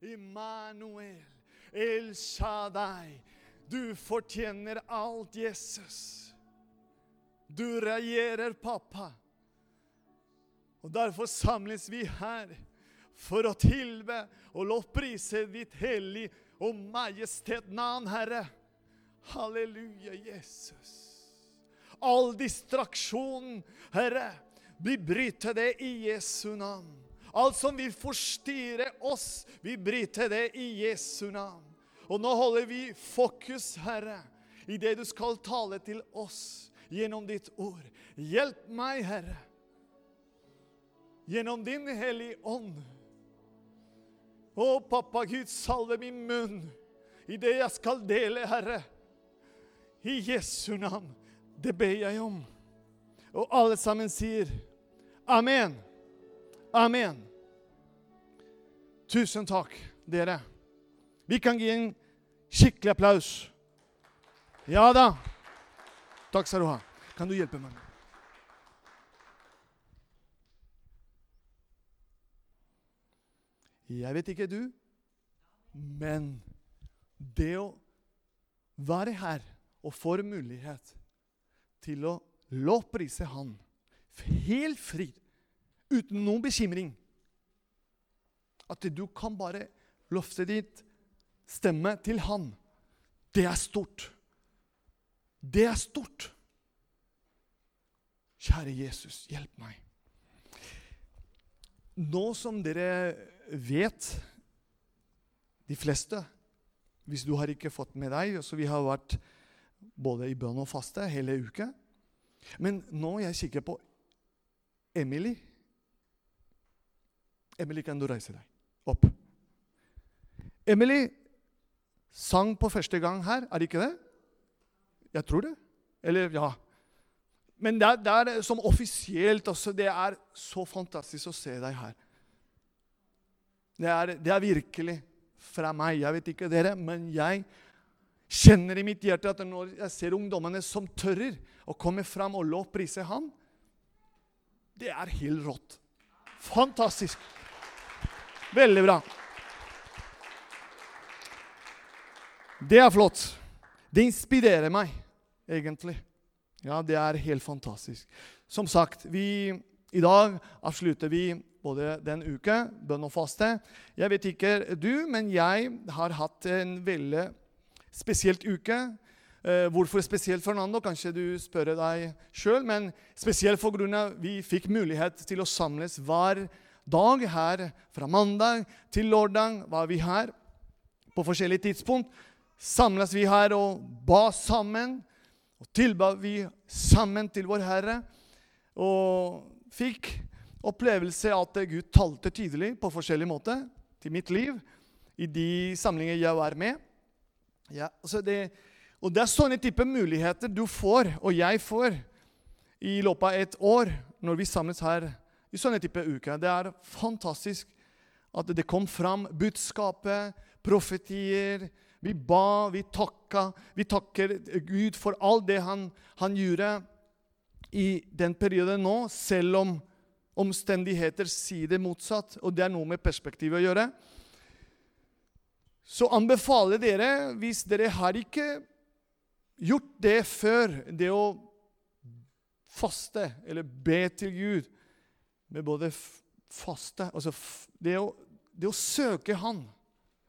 Immanuel, El Shaddai. Du fortjener alt, Jesus. Du regjerer, pappa. Og Derfor samles vi her for å tilbe og lovprise ditt hellige og majestet navn, Herre. Halleluja, Jesus. All distraksjon, Herre, vi bryter det i Jesu navn. Alt som vil forstyrre oss, vi bryter det i Jesu navn. Og nå holder vi fokus, Herre, i det du skal tale til oss gjennom ditt ord. Hjelp meg, Herre, gjennom din hellige ånd. Å, pappa Gud, salve min munn i det jeg skal dele, Herre. I Jesu navn. Det ber jeg om. Og alle sammen sier amen. Amen. Tusen takk, dere. Vi kan gi en skikkelig applaus. Ja da. Takk skal du ha. Kan du hjelpe meg? Jeg vet ikke du, men det å være her og få mulighet til å lovprise Han helt fri, uten noen bekymring At du kan bare løfte ditt stemme til Han, det er stort. Det er stort. Kjære Jesus, hjelp meg. Nå som dere vet, de fleste Hvis du har ikke fått med deg så Vi har vært både i bønn og faste hele uka. Men nå jeg kikker på Emily Emily, kan du reise deg opp? Emily sang på første gang her, er det ikke det? Jeg tror det. Eller ja. Men det er, det er som offisielt også. Det er så fantastisk å se deg her. Det er, det er virkelig fra meg. Jeg vet ikke dere, men jeg kjenner i mitt hjerte at når jeg ser ungdommene som tørrer å komme fram og lovprise ham, det er helt rått. Fantastisk. Veldig bra. Det er flott. Det inspirerer meg, egentlig. Ja, det er helt fantastisk. Som sagt, vi, i dag avslutter vi både den uke, bønn og faste. Jeg vet ikke du, men jeg har hatt en veldig spesielt uke. Eh, hvorfor spesielt, Fernando? Kanskje du spør deg sjøl. Men spesielt pga. vi fikk mulighet til å samles hver dag her. Fra mandag til lørdag var vi her på forskjellige tidspunkt. Samles vi her og ba sammen. Og tilba vi sammen til vår Herre. Og fikk opplevelse at Gud talte tydelig på forskjellige måter til mitt liv i de samlinger jeg var med. Ja, det, og det er sånne type muligheter du får, og jeg får, i løpet av et år når vi samles her i sånne type uker. Det er fantastisk at det kom fram budskapet, profetier. Vi ba, vi takka. Vi takker Gud for alt det han, han gjorde i den perioden nå, selv om omstendigheter sier det motsatt. Og det er noe med perspektivet å gjøre. Så anbefaler dere, hvis dere har ikke gjort det før, det å faste eller be til Gud med både faste altså det å, det å søke Han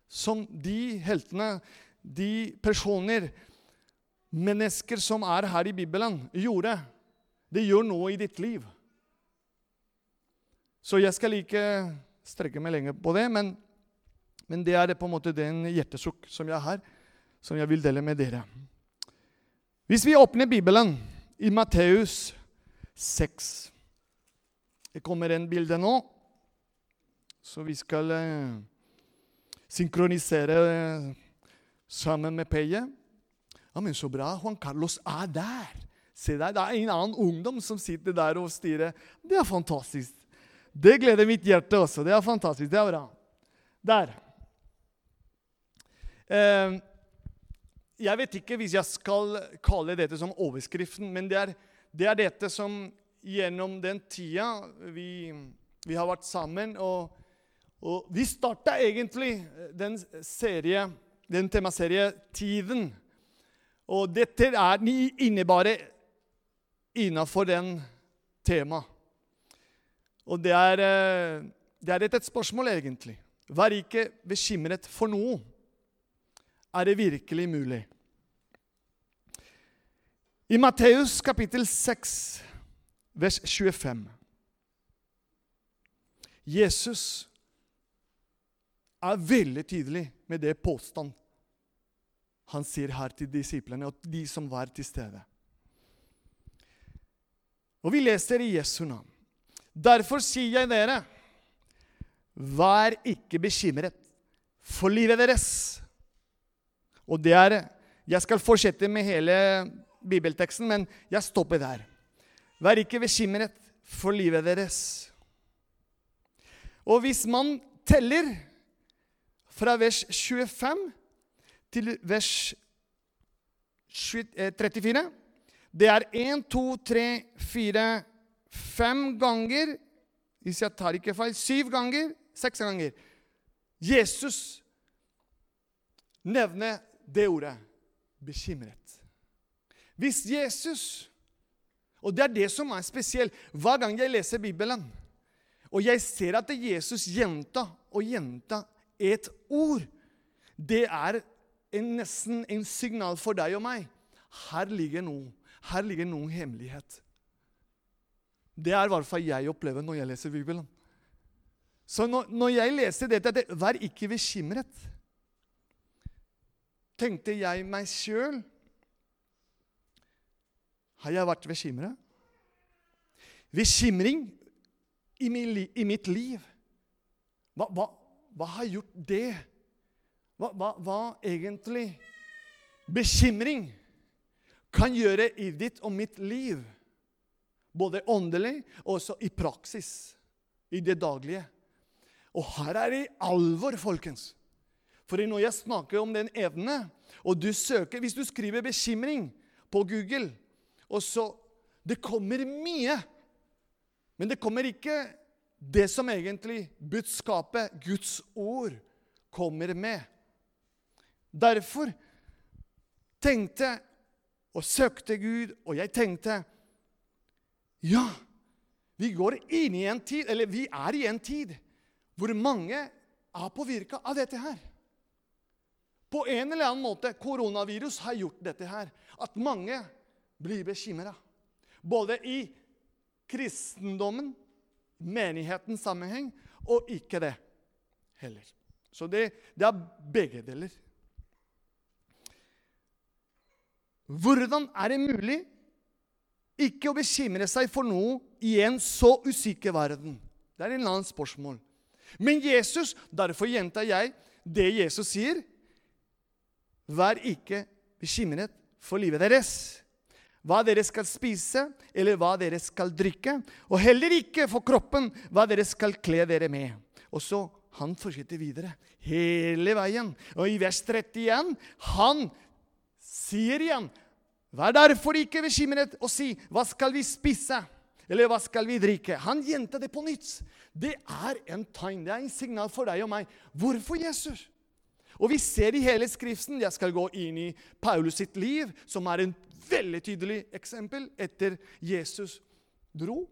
som de heltene, de personer, mennesker som er her i Bibelen, gjorde. Det gjør noe i ditt liv. Så jeg skal ikke strekke meg lenger på det, men, men det er på en måte den hjertesukk som jeg har, som jeg vil dele med dere. Hvis vi åpner Bibelen i Matteus 6 Det kommer en bilde nå, så vi skal eh, synkronisere eh, sammen med Peie. Ja, men så bra. Juan Carlos er der. Se der, Det er en annen ungdom som sitter der og styrer. Det er fantastisk. Det gleder mitt hjerte også. Det er fantastisk. Det er bra. Der. Eh, jeg vet ikke hvis jeg skal kalle dette som overskriften, men det er, det er dette som gjennom den tida vi, vi har vært sammen og, Og vi starta egentlig den serie, den temaserie Tiden. Og dette er innebærer innafor den temaet. Og det er, eh, det er et spørsmål, egentlig. Vær ikke bekymret for noe. Er det virkelig mulig? I Matteus kapittel 6, vers 25 Jesus er veldig tydelig med det påstand han sier her til disiplene og de som var til stede. Og vi leser i Jesu navn. Derfor sier jeg dere, vær ikke bekymret for livet deres. Og det er Jeg skal fortsette med hele bibelteksten, men jeg stopper der. Vær ikke bekymret for livet deres. Og hvis man teller fra vers 25 til vers 34 eh, Det er 1, 2, 3, 4, 5 ganger Hvis jeg tar ikke feil syv ganger, seks ganger. Jesus nevner det ordet bekymret. Hvis Jesus Og det er det som er spesielt. Hver gang jeg leser Bibelen, og jeg ser at Jesus gjenta og gjenta et ord, det er en, nesten en signal for deg og meg. Her ligger noe. Her ligger noen hemmelighet. Det er i hvert fall jeg opplever når jeg leser Bibelen. Så når, når jeg leser dette, det, vær ikke bekymret. Tenkte jeg meg sjøl Har jeg vært bekymret? Bekymring i, i, mitt liv. Hva, hva, hva har gjort det? hva, hva, hva egentlig bekymring kan gjøre i ditt og mitt liv. Både åndelig og også i praksis, i det daglige. Og her er det alvor, folkens. For når jeg snakker om den evne, og du søker Hvis du skriver 'bekymring' på Google, og så Det kommer mye. Men det kommer ikke det som egentlig budskapet, Guds ord, kommer med. Derfor tenkte og søkte Gud, og jeg tenkte Ja, vi går inn i en tid, eller vi er i en tid hvor mange er påvirka av dette her. På en eller annen måte koronavirus har gjort dette her. At mange blir bekymra. Både i kristendommen, menighetens sammenheng, og ikke det heller. Så det, det er begge deler. Hvordan er det mulig ikke å bekymre seg for noe i en så usikker verden? Det er en annen spørsmål. Men Jesus, derfor gjentar jeg det Jesus sier. Vær ikke bekymret for livet deres, hva dere skal spise, eller hva dere skal drikke, og heller ikke for kroppen, hva dere skal kle dere med. Og så han fortsetter videre hele veien. Og i vers 31 han sier igjen Vær derfor ikke bekymret og si 'Hva skal vi spise?' Eller 'Hva skal vi drikke?' Han gjentar det på nytt. Det er en tegn, det er en signal for deg og meg. Hvorfor Jesus? Og vi ser i hele Skriften Jeg skal gå inn i Paulus sitt liv, som er en veldig tydelig eksempel etter Jesus dro.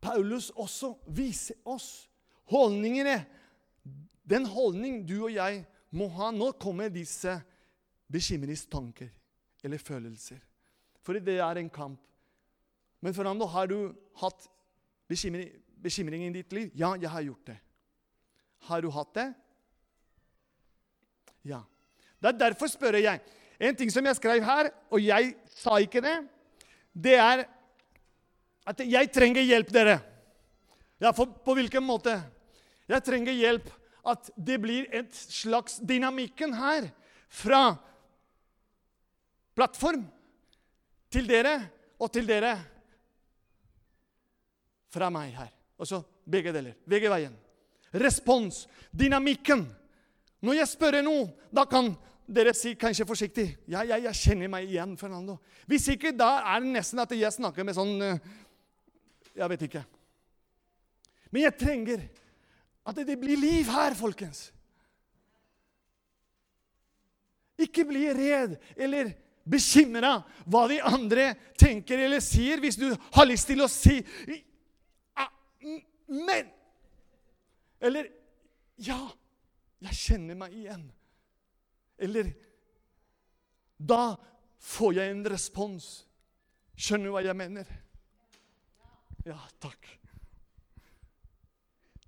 Paulus også viser oss holdningene. Den holdning du og jeg må ha. Nå kommer disse bekymringstanker eller følelser. For det er en kamp. Men Fernando, har du hatt bekymring, bekymring i ditt liv? Ja, jeg har gjort det. Har du hatt det? Ja. Det er Derfor spør jeg. En ting som jeg skrev her, og jeg sa ikke det, det er at jeg trenger hjelp, dere. Ja, for, På hvilken måte? Jeg trenger hjelp. At det blir et slags dynamikken her fra plattform til dere og til dere fra meg her. Altså begge deler. Begge veien. Respons. Dynamikken. Når jeg spør noe, da kan dere sier kanskje forsiktig ja, ja, jeg kjenner meg igjen. Fernando. Hvis ikke, da er det nesten at jeg snakker med sånn eh, Jeg vet ikke. Men jeg trenger at det blir liv her, folkens. Ikke bli redd eller bekymra hva de andre tenker eller sier, hvis du har lyst til å si Men Eller Ja, jeg kjenner meg igjen. Eller Da får jeg en respons. Skjønner du hva jeg mener? Ja, takk.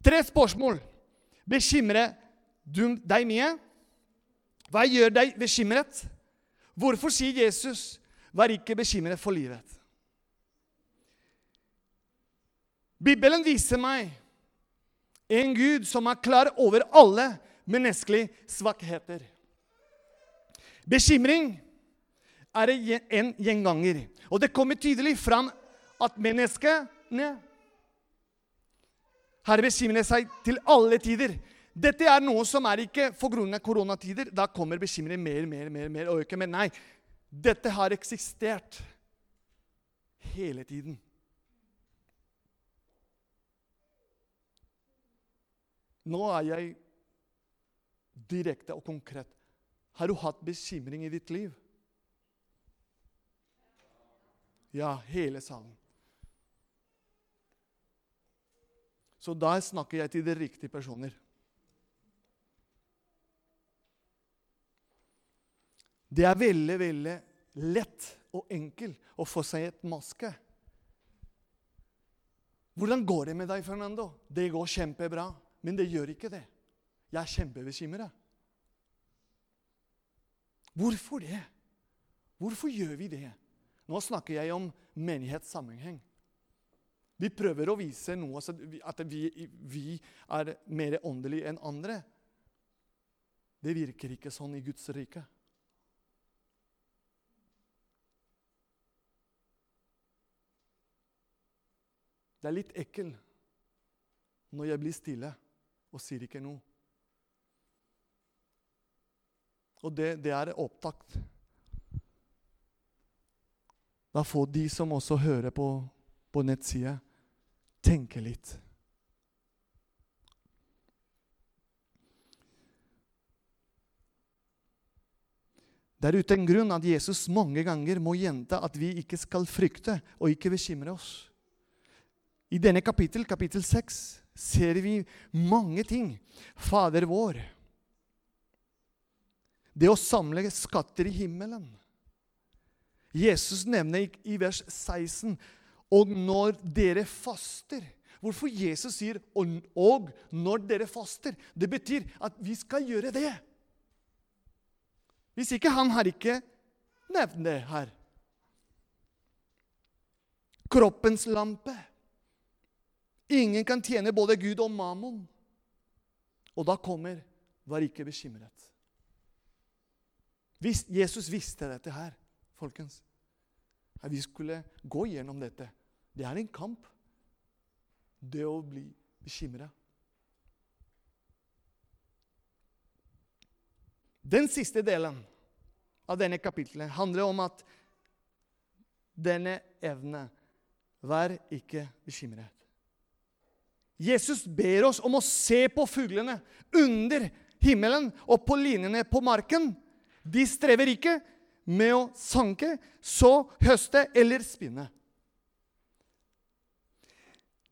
Tre spørsmål. Bekymrer du deg mye? Hva gjør deg bekymret? Hvorfor sier Jesus 'vær ikke bekymret for livet'? Bibelen viser meg en Gud som er klar over alle menneskelige svakheter. Bekymring er en gjenganger, og det kommer tydelig fram at menneskene har bekymret seg til alle tider. Dette er noe som er ikke for grunn av koronatider. Da kommer bekymring mer, mer, mer, mer og øker. Men nei, dette har eksistert hele tiden. Nå er jeg direkte og konkret. Har du hatt bekymring i ditt liv? Ja, hele salen. Så da snakker jeg til de riktige personer. Det er veldig, veldig lett og enkelt å få seg et maske. Hvordan går det med deg, Fernando? Det går kjempebra. Men det gjør ikke det. Jeg er kjempebekymret. Hvorfor det? Hvorfor gjør vi det? Nå snakker jeg om menighetssammenheng. Vi prøver å vise noe, at vi, vi er mer åndelige enn andre. Det virker ikke sånn i Guds rike. Det er litt ekkel når jeg blir stille og sier ikke noe. Og det, det er opptakt. Da får de som også hører på, på nettsida, tenke litt. Det er uten grunn at Jesus mange ganger må gjenta at vi ikke skal frykte og ikke bekymre oss. I denne kapittel, kapittel 6, ser vi mange ting. Fader vår. Det å samle skatter i himmelen. Jesus nevner i vers 16 og når dere faster. Hvorfor Jesus sier 'og når dere faster'? Det betyr at vi skal gjøre det. Hvis ikke han har ikke nevnt det her. Kroppens lampe. Ingen kan tjene både Gud og mammon. Og da kommer 'vær ikke bekymret'. Jesus visste dette her, folkens. At vi skulle gå gjennom dette. Det er en kamp, det å bli bekymra. Den siste delen av denne kapitlet handler om at denne evne Vær ikke bekymret. Jesus ber oss om å se på fuglene under himmelen og på linjene på marken. De strever ikke med å sanke, så høste eller spinne.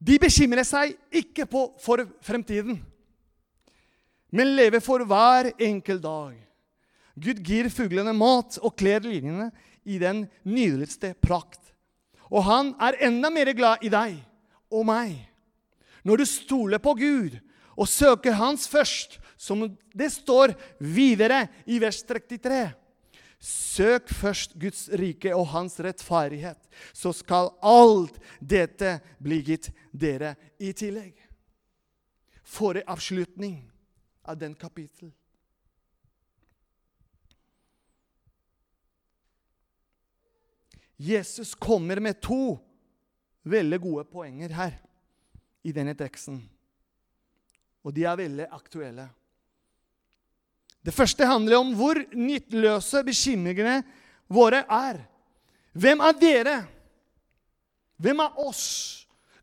De bekymrer seg ikke for fremtiden, men lever for hver enkel dag. Gud gir fuglene mat og kler linjene i den nydeligste prakt. Og han er enda mer glad i deg og meg når du stoler på Gud og søker Hans først, som det står videre i vers 33 Søk først Guds rike og hans rettferdighet, så skal alt dette bli gitt dere i tillegg. For en avslutning av den kapittel. Jesus kommer med to veldig gode poenger her i denne teksten. Og de er veldig aktuelle. Det første handler om hvor nytteløse bekymringene våre er. Hvem er dere? Hvem av oss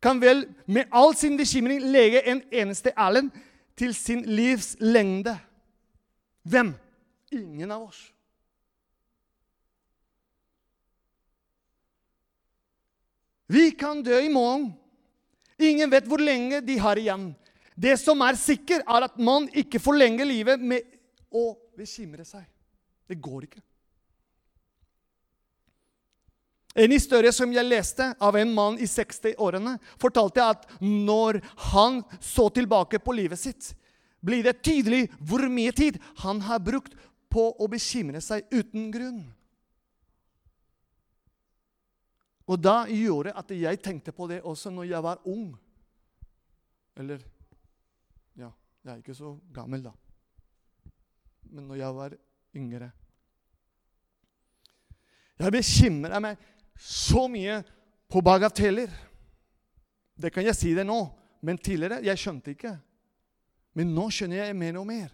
kan vel med all sin bekymring lege en eneste Erlend til sin livs lengde. Hvem? Ingen av oss. Vi kan dø i morgen. Ingen vet hvor lenge de har igjen. Det som er sikker, er at man ikke forlenger livet med å bekymre seg. Det går ikke. En historie som jeg leste av en mann i 60-årene, fortalte at når han så tilbake på livet sitt, blir det tydelig hvor mye tid han har brukt på å bekymre seg uten grunn. Og da gjorde at jeg tenkte på det også når jeg var ung. Eller jeg er ikke så gammel, da. Men når jeg var yngre Jeg bekymra meg så mye på bagateller. Det kan jeg si det nå, men tidligere jeg skjønte ikke. Men nå skjønner jeg mer og mer.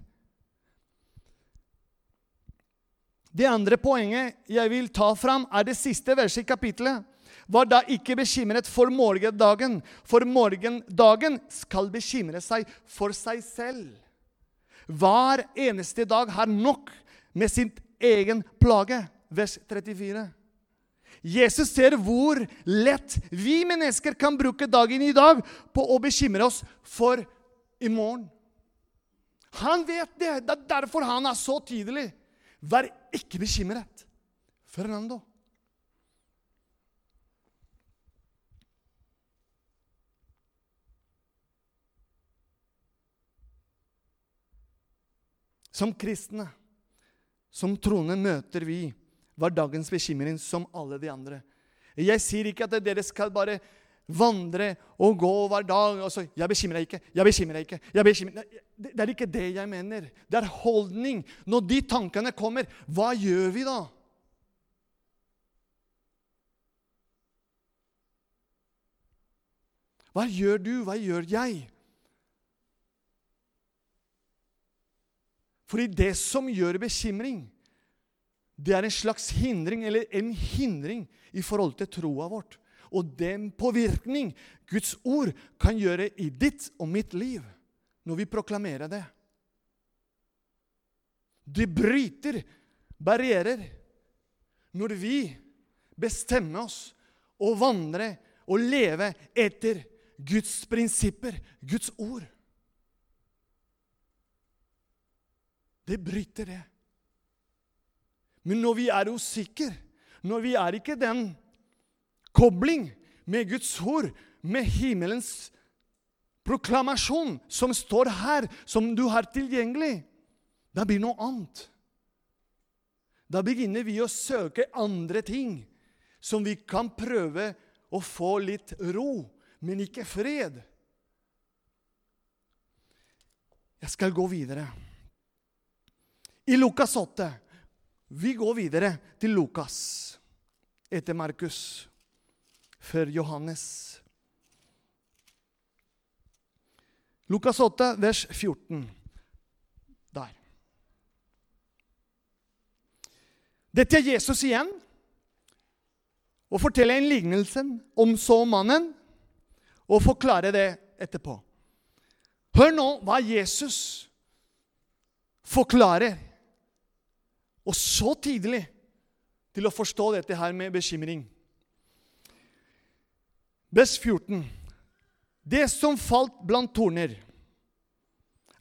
Det andre poenget jeg vil ta fram, er det siste verset i kapittelet. Var da ikke bekymret for morgendagen, for morgendagen skal bekymre seg for seg selv. Hver eneste dag har nok med sin egen plage. Vers 34. Jesus ser hvor lett vi mennesker kan bruke dagen i dag på å bekymre oss for i morgen. Han vet det. Det er derfor han er så tydelig. Vær ikke bekymret. Fernando. Som kristne, som troende, møter vi hverdagens bekymring som alle de andre. Jeg sier ikke at dere skal bare vandre og gå hver dag og så, 'Jeg bekymrer deg ikke. Jeg bekymrer deg ikke.' Jeg bekymrer. Det er ikke det jeg mener. Det er holdning. Når de tankene kommer, hva gjør vi da? Hva gjør du? Hva gjør jeg? Fordi det som gjør bekymring, det er en slags hindring, eller en hindring i forhold til troa vårt. Og den påvirkning Guds ord kan gjøre i ditt og mitt liv når vi proklamerer det. Det bryter barrierer når vi bestemmer oss å vandre og leve etter Guds prinsipper, Guds ord. Det bryter det. Men når vi er usikre, når vi er ikke den kobling med Guds ord, med himmelens proklamasjon som står her, som du har tilgjengelig, da blir noe annet. Da begynner vi å søke andre ting som vi kan prøve å få litt ro, men ikke fred. Jeg skal gå videre. I Lukas 8 Vi går videre til Lukas etter Markus, før Johannes. Lukas 8, vers 14. Der. Dette er Jesus igjen og forteller en lignelse om så mannen og forklarer det etterpå. Hør nå hva Jesus forklarer og så tidlig til å forstå dette her med bekymring. Vers 14. Det som falt blant torner,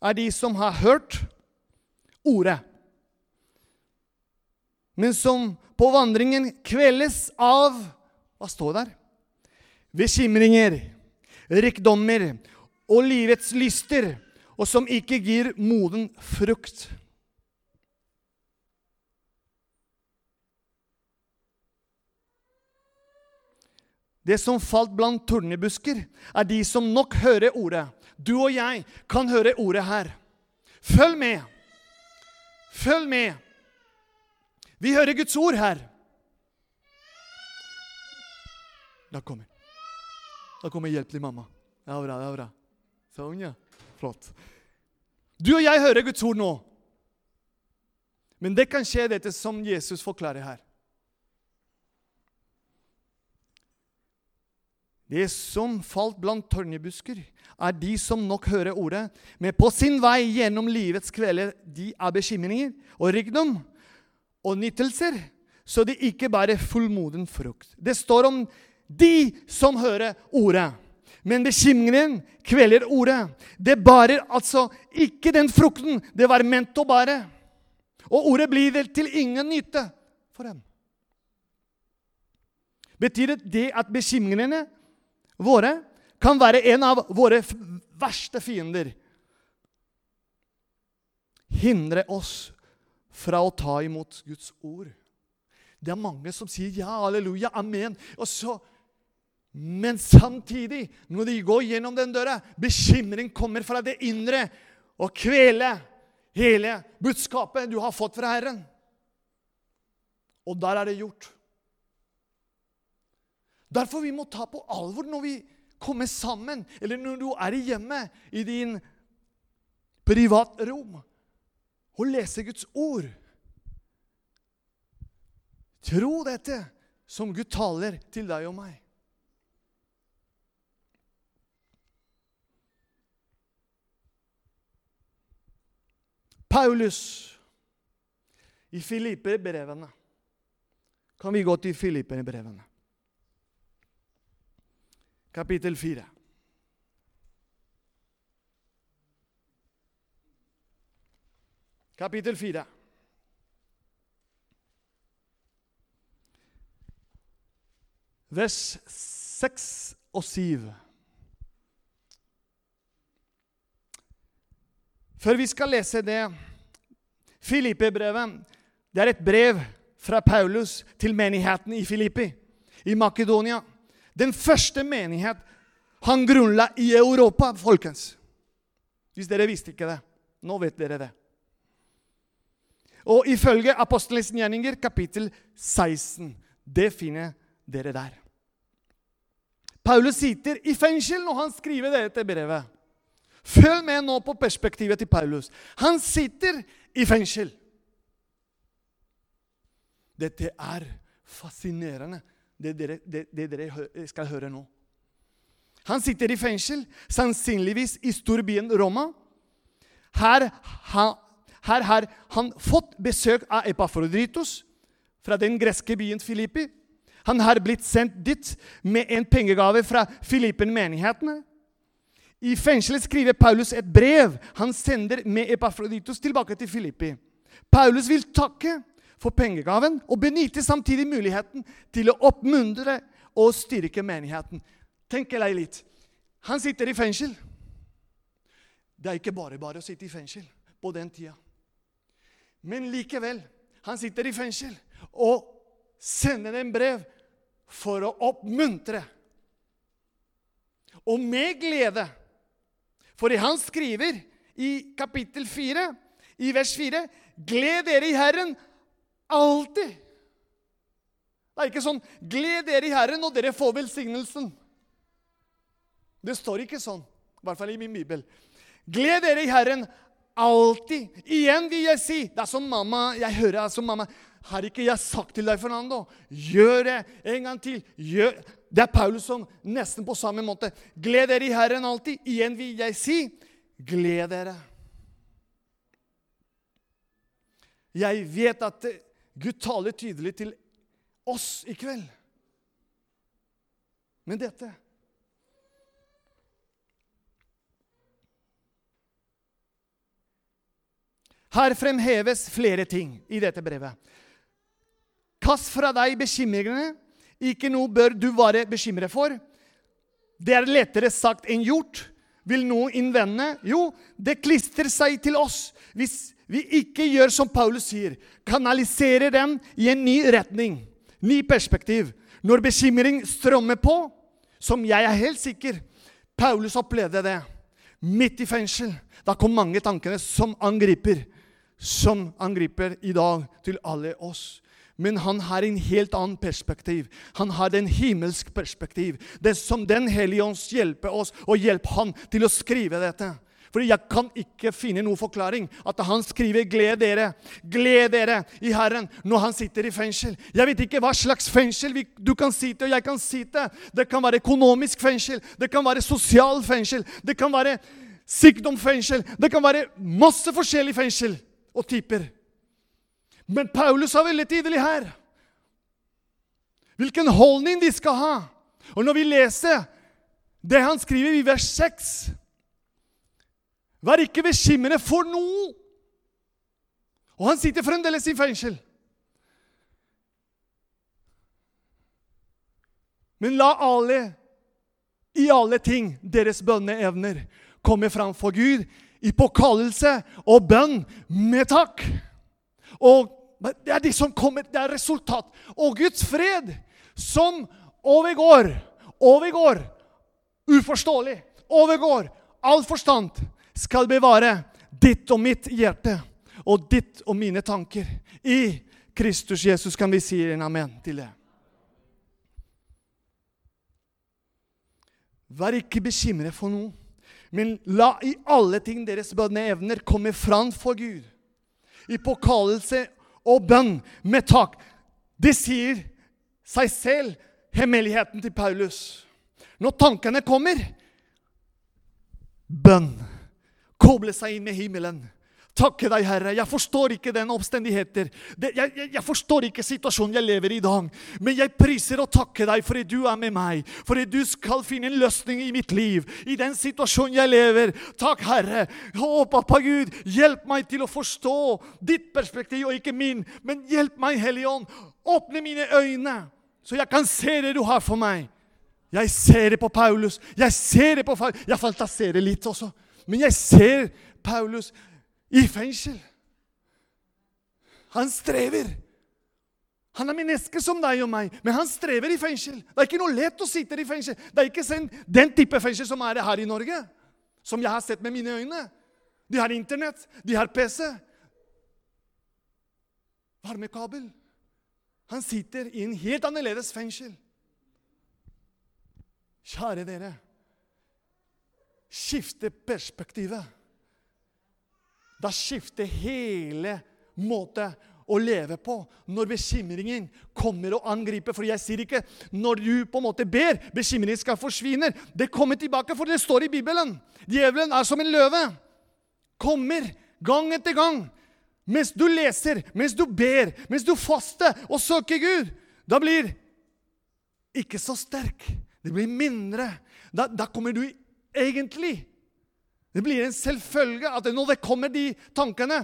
er de som har hørt ordet, men som på vandringen kveles av Hva står der? Bekymringer, rikdommer og livets lyster, og som ikke gir moden frukt. Det som falt blant tornebusker, er de som nok hører ordet. Du og jeg kan høre ordet her. Følg med. Følg med. Vi hører Guds ord her. Da kommer Da kommer hjelp til mamma. Det er bra. det er bra. Sånn, ja. Flott. Du og jeg hører Guds ord nå. Men det kan skje, dette som Jesus forklarer her. Det som falt blant tørnebusker, er de som nok hører ordet, men på sin vei gjennom livets kvelder de er bekymringer og rikdom og nytelser, så de ikke bærer fullmoden frukt. Det står om de som hører ordet. Men bekymringen kveler ordet. Det bærer altså ikke den frukten det var ment å bære. Og ordet blir vel til ingen nytte for dem. Betyr det at bekymringene våre kan være en av våre verste fiender? Hindre oss fra å ta imot Guds ord. Det er mange som sier ja, halleluja, amen. Og så, men samtidig, når de går gjennom den døra, bekymring kommer fra det indre og kveler hele budskapet du har fått fra Herren. Og der er det gjort. Derfor vi må ta på alvor når vi kommer sammen, eller når du er hjemme i din privatrom og lese Guds ord. Tro dette som Gud taler til deg og meg. Paulus i Filipperbrevene. Kan vi gå til Filipperbrevene? Kapittel 4. Kapittel 4. Vers 6 og 7. Før vi skal lese det Filippe-brevet det er et brev fra Paulus til menigheten i Filippi, i Makedonia. Den første menighet han grunnla i Europa, folkens. Hvis dere visste ikke det. Nå vet dere det. Og ifølge Apostlenes gjerninger, kapittel 16. Det finner dere der. Paulus sitter i fengsel når han skriver dette brevet. Følg med nå på perspektivet til Paulus. Han sitter i fengsel. Dette er fascinerende det dere, det, det dere skal høre nå. Han sitter i fengsel, sannsynligvis i storbyen Roma. Her, her, her har han fått besøk av Epafrodritos fra den greske byen Filippi. Han har blitt sendt dit med en pengegave fra Filippen-menighetene. I fengselet skriver Paulus et brev han sender med Epafroditos tilbake til Filippi. Paulus vil takke for pengegaven og benytte samtidig muligheten til å oppmuntre og styrke menigheten. Tenk deg litt. Han sitter i fengsel. Det er ikke bare bare å sitte i fengsel på den tida. Men likevel, han sitter i fengsel og sender en brev for å oppmuntre. Og med glede. For han skriver i kapittel 4, i vers 4.: Gled dere i Herren Alltid. Det er ikke sånn 'Gled dere i Herren, og dere får velsignelsen'. Det står ikke sånn, i hvert fall i min bibel. Gled dere i Herren alltid. Igjen vil jeg si Det er som mamma Jeg hører som mamma Har ikke jeg sagt til deg, Fernando? Gjør det en gang til. Gjør. Det er Paulus som nesten på samme måte. Gled dere i Herren alltid. Igjen vil jeg si gled dere. Jeg vet at Gud taler tydelig til oss i kveld. Men dette Her fremheves flere ting i dette brevet. Kast fra deg bekymringene. Ikke noe bør du være bekymret for. Det er lettere sagt enn gjort. Vil noen innvende? Jo, det klistrer seg til oss hvis vi ikke gjør som Paulus sier, kanaliserer dem i en ny retning, ny perspektiv. Når bekymring strømmer på, som jeg er helt sikker Paulus opplevde det midt i fengsel. Da kom mange tankene som angriper, som angriper i dag til alle oss. Men han har en helt annen perspektiv. Han har den himmelsk perspektiv. Det som Den hellige ånds hjelper oss, og hjelper han til å skrive dette. Fordi jeg kan ikke finne noen forklaring at han skriver 'gled dere', 'gled dere i Herren' når han sitter i fengsel. Jeg vet ikke hva slags fengsel du kan sitte, og jeg kan sitte. Det kan være økonomisk fengsel, det kan være sosial fengsel, det kan være sykdomsfengsel, det kan være masse forskjellig fengsel og typer. Men Paulus er veldig tydelig her. Hvilken holdning de skal ha. Og når vi leser det han skriver i vers 6 Vær ikke bekymret for noe. Og han sitter fremdeles i fengsel. Men la alle, i alle ting, deres bønneevner komme fram for Gud i påkallelse og bønn med takk. Og det er de som kommer, det er resultat. Og Guds fred, som overgår, overgår uforståelig, overgår all forstand, skal bevare ditt og mitt hjerte og ditt og mine tanker. I Kristus Jesus kan vi si en amen til det. Vær ikke bekymret for noe, men la i alle ting deres bønneevner komme fram for Gud. I påkallelse og bønn med takk. Det sier seg selv, hemmeligheten til Paulus. Når tankene kommer bønn. Koble seg inn med himmelen. Takke deg, Herre. Jeg forstår ikke den omstendigheter. Det, jeg, jeg, jeg, forstår ikke situasjonen jeg lever i i dag. Men jeg priser og takker deg fordi du er med meg. Fordi du skal finne en løsning i mitt liv. I den situasjonen jeg lever. Takk, Herre. Å, pappa Gud, hjelp meg til å forstå ditt perspektiv og ikke min. Men hjelp meg, Hellige Ånd. Åpne mine øyne, så jeg kan se det du har for meg. Jeg ser det på Paulus. Jeg ser det på Paulus. Jeg fantaserer litt også. Men jeg ser Paulus i fengsel. Han strever. Han er menneske som deg og meg, men han strever i fengsel. Det er ikke noe lett å sitte i fengsel. Det er ikke den type fengsel som er her i Norge, som jeg har sett med mine øyne. De har Internett, de har PC. Varmekabel. Han sitter i en helt annerledes fengsel. Kjære dere. Skifte perspektivet. Da skifter hele måten å leve på når bekymringen kommer og angriper. For jeg sier ikke når du på en måte ber, bekymringen skal forsvinne. Det kommer tilbake, for det står i Bibelen. Djevelen er som en løve. Kommer gang etter gang. Mens du leser, mens du ber, mens du faster og søker Gud. Da blir ikke så sterk. Det blir mindre. Da, da kommer du egentlig Det blir en selvfølge at når det kommer de tankene,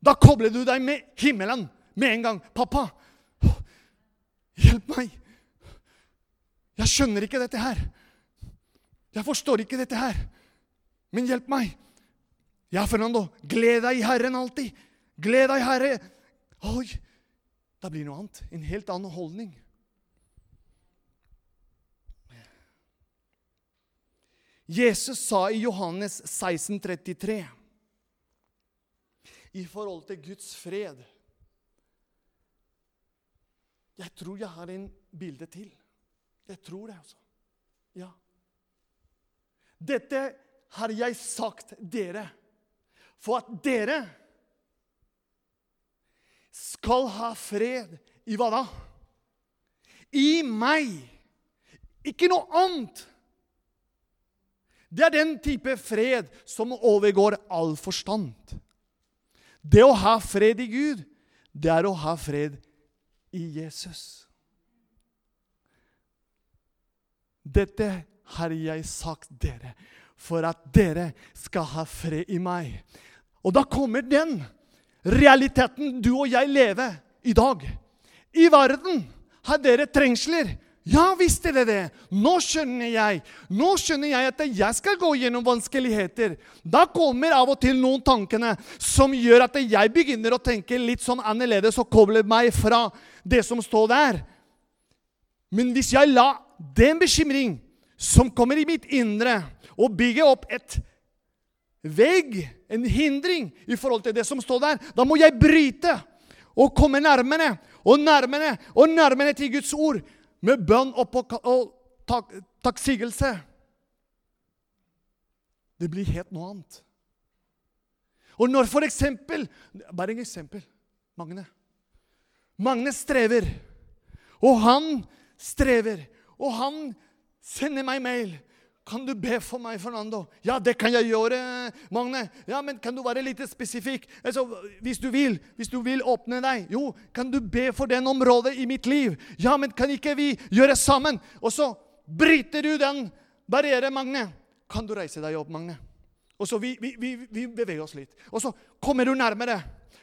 da kobler du deg med himmelen med en gang. 'Pappa, hjelp meg. Jeg skjønner ikke dette her. Jeg forstår ikke dette her. Men hjelp meg.' Ja, Fernando, gled deg i Herren alltid. Gled deg, Herre. Oi, da blir det noe annet. En helt annen holdning. Jesus sa i Johannes 16, 33 i forhold til Guds fred Jeg tror jeg har en bilde til. Jeg tror det, altså. Ja. Dette har jeg sagt dere for at dere skal ha fred i hva da? I meg. Ikke noe annet. Det er den type fred som overgår all forstand. Det å ha fred i Gud, det er å ha fred i Jesus. Dette har jeg sagt dere for at dere skal ha fred i meg. Og da kommer den realiteten du og jeg lever i dag. I verden har dere trengsler. Ja, visste dere det? Nå skjønner jeg. Nå skjønner jeg at jeg skal gå gjennom vanskeligheter. Da kommer av og til noen tankene som gjør at jeg begynner å tenke litt sånn annerledes og koble meg fra det som står der. Men hvis jeg la den bekymring som kommer i mitt indre, og bygge opp et vegg, en hindring, i forhold til det som står der, da må jeg bryte og komme nærmere og nærmere og nærmere til Guds ord med bønn og, og tak, takksigelse. Det blir helt noe annet. Og når for eksempel Bare et eksempel. Magne. Magne strever. Og han strever. Og han sender meg mail. Kan du be for meg, Fernando? Ja, det kan jeg gjøre, Magne. Ja, men Kan du være litt spesifikk? Altså, hvis du vil hvis du vil åpne deg. Jo, kan du be for den området i mitt liv? Ja, men kan ikke vi gjøre sammen? Og så bryter du den barrieren, Magne. Kan du reise deg opp, Magne? Og så vi, vi, vi, vi beveger oss litt. Og så kommer du nærmere.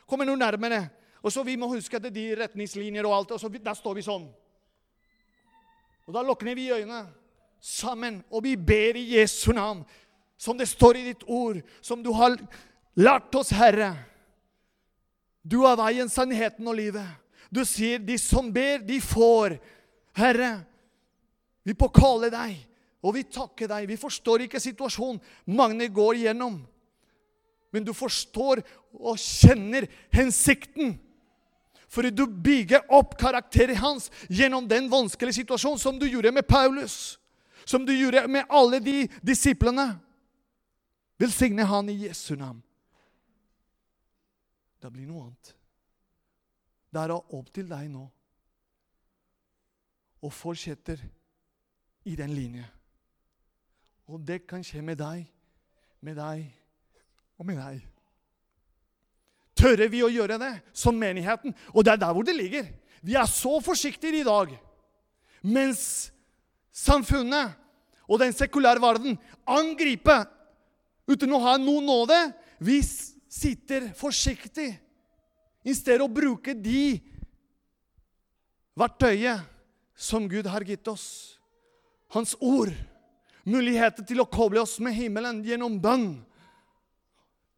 Kommer du nærmere. Og så Vi må huske at det er de retningslinjer og alt. Og så Der står vi sånn. Og da lukker vi øynene sammen, og vi ber i Jesu navn, som det står i ditt ord, som du har lært oss, Herre. Du er veien, sannheten og livet. Du sier, 'De som ber, de får'. Herre, vi påkaller deg, og vi takker deg. Vi forstår ikke situasjonen Magne går igjennom. Men du forstår og kjenner hensikten. For du bygger opp karakteren hans gjennom den vanskelige situasjonen, som du gjorde med Paulus som du gjorde med alle de disiplene. Velsigne han i Jesu navn. Det blir noe annet. Det er opp til deg nå og fortsetter i den linje. Og det kan skje med deg, med deg og med deg. Tørre vi å gjøre det som menigheten? Og det er der hvor det ligger. Vi er så forsiktige i dag. Mens samfunnet og den sekulære verden angriper uten å ha noen nåde. Vi sitter forsiktig i stedet å bruke de verktøyet som Gud har gitt oss. Hans ord. Muligheter til å koble oss med himmelen gjennom bønn.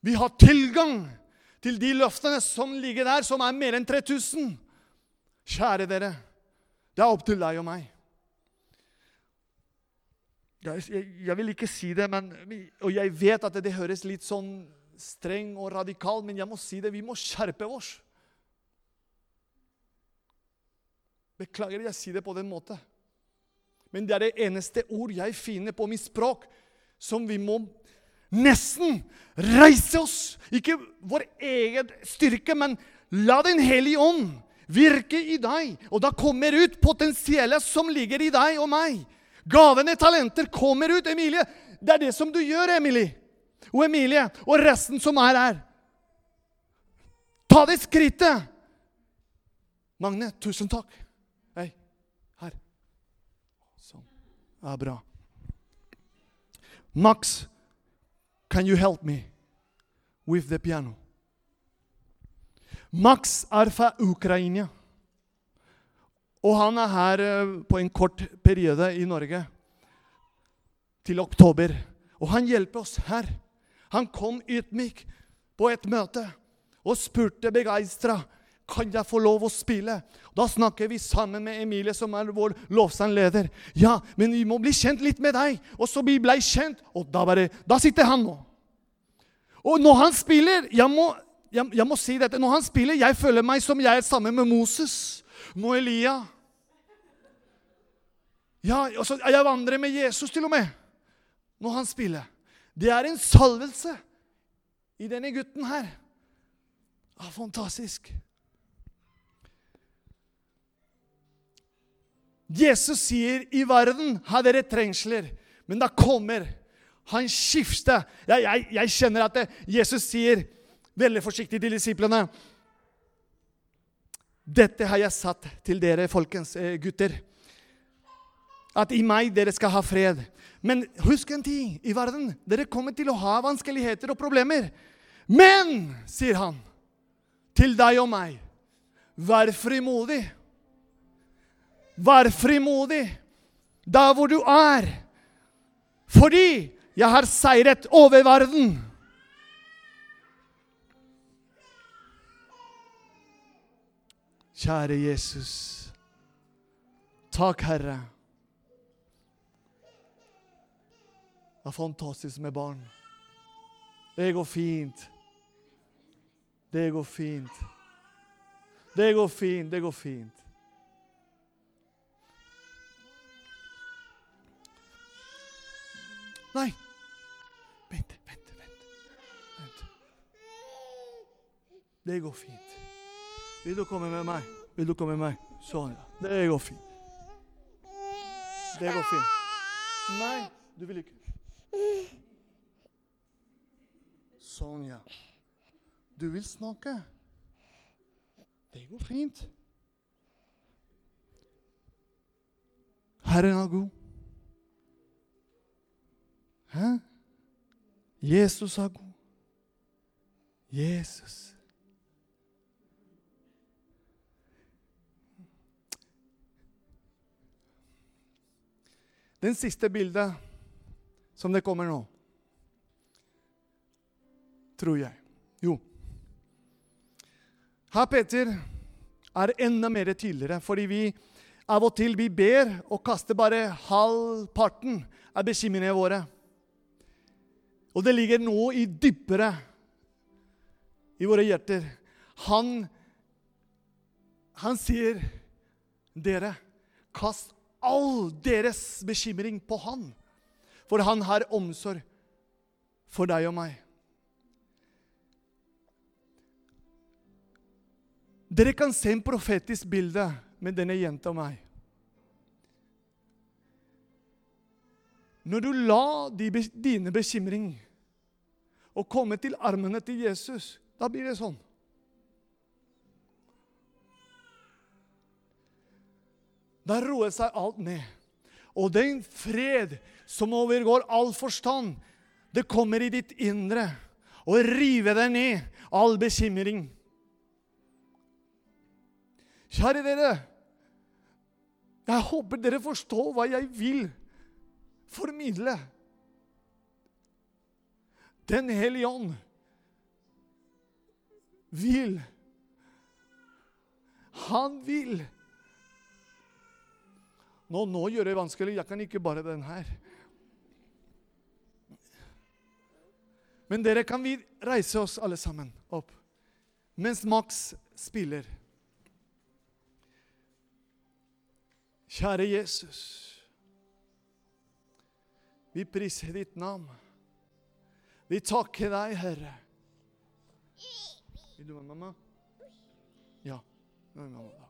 Vi har tilgang til de løftene som ligger der, som er mer enn 3000. Kjære dere, det er opp til deg og meg. Jeg, jeg, vil ikke si det, men, og jeg vet at det, det, høres litt sånn streng og radikal, men jeg må si det. Vi må skjerpe oss. Beklager jeg sier det på den måten. Men det er det eneste ord jeg finner på mitt språk som vi må nesten reise oss. Ikke vår egen styrke, men la Den hellige ånd virke i deg. Og da kommer ut potensialet som ligger i deg og meg. Gavene, talenter, kommer ut. Emilie, det er det som du gjør, Emilie. Og Emilie og resten som er her. Ta det skrittet. Magne, tusen takk. Hei. Her. Sånn. Det Ja, bra. Max, can you help me with the piano? Max er fra Ukraina. Og han er her eh, på en kort periode i Norge. Til oktober. Og han hjelper oss her. Han kom ydmyk på et møte og spurte begeistra kan jeg få lov å spille. Da snakker vi sammen med Emilie, som er vår lovsangleder. Ja, men vi må bli kjent litt med deg. Og så vi blei kjent, og da, bare, da sitter han nå. Og når han spiller jeg må, jeg, jeg må si dette, når han spiller, jeg føler meg som jeg er sammen med Moses. Moelia. Ja, og jeg vandrer med Jesus til og med når han spiller. Det er en salvelse i denne gutten her. Ja, fantastisk. Jesus sier i verden har dere trengsler, men da kommer han skifter. Jeg, jeg, jeg kjenner at det, Jesus sier veldig forsiktig til disiplene dette har jeg satt til dere, folkens, eh, gutter. At i meg dere skal ha fred. Men husk en ting i verden. Dere kommer til å ha vanskeligheter og problemer. Men, sier han, til deg og meg, vær frimodig. Vær frimodig der hvor du er. Fordi jeg har seiret over verden. Kjære Jesus. Takk, Herre. Det er fantastisk med barn. Det går fint. Det går fint. Det går fint, det går fint. Nei. Vent, vent, vent. vent. Det går fint. Vil du komme med meg? Vil du komme med meg? Sånn, ja. Det går fint. Det går fint. Nei, du vil ikke. Sånn, ja. Du vil snakke. Det går fint. Herren er god. Hæ? Jesus er god. Jesus. Den siste bildet som det kommer nå, tror jeg. Jo. Her, Peter, er enda mer tydeligere, fordi vi av og til vi ber og kaster bare halvparten av bekymringene våre. Og det ligger noe i dypere i våre hjerter. Han, han sier, dere, kast all deres bekymring på han, for han har omsorg for deg og meg. Dere kan se en profetisk bilde med denne jenta og meg. Når du la dine bekymringer og komme til armene til Jesus, da blir det sånn. Da roer seg alt ned. Og den fred som overgår all forstand, det kommer i ditt indre og river deg ned, all bekymring. Kjære dere, jeg håper dere forstår hva jeg vil formidle. Den hellige ånd vil. Han vil. Nå, nå gjør det vanskelig. Jeg kan ikke bare den her. Men dere, kan vi reise oss alle sammen opp mens Max spiller? Kjære Jesus. Vi priser ditt navn. Vi takker deg, Herre. Vil du være mamma? Ja. Nå er mamma da.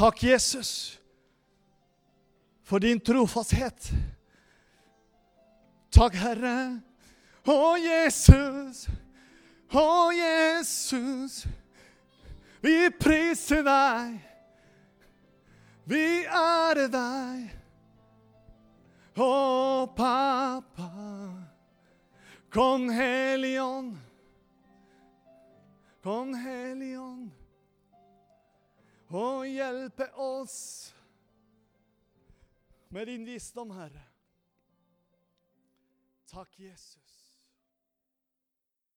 Takk, Jesus, for din trofasthet. Takk, Herre. Å, Jesus. Å, Jesus. Vi priser deg. Vi ærer deg. Å, pappa. Kom, Helion, Kong Ånd. Og hjelpe oss med din visdom, Herre. Takk, Jesus.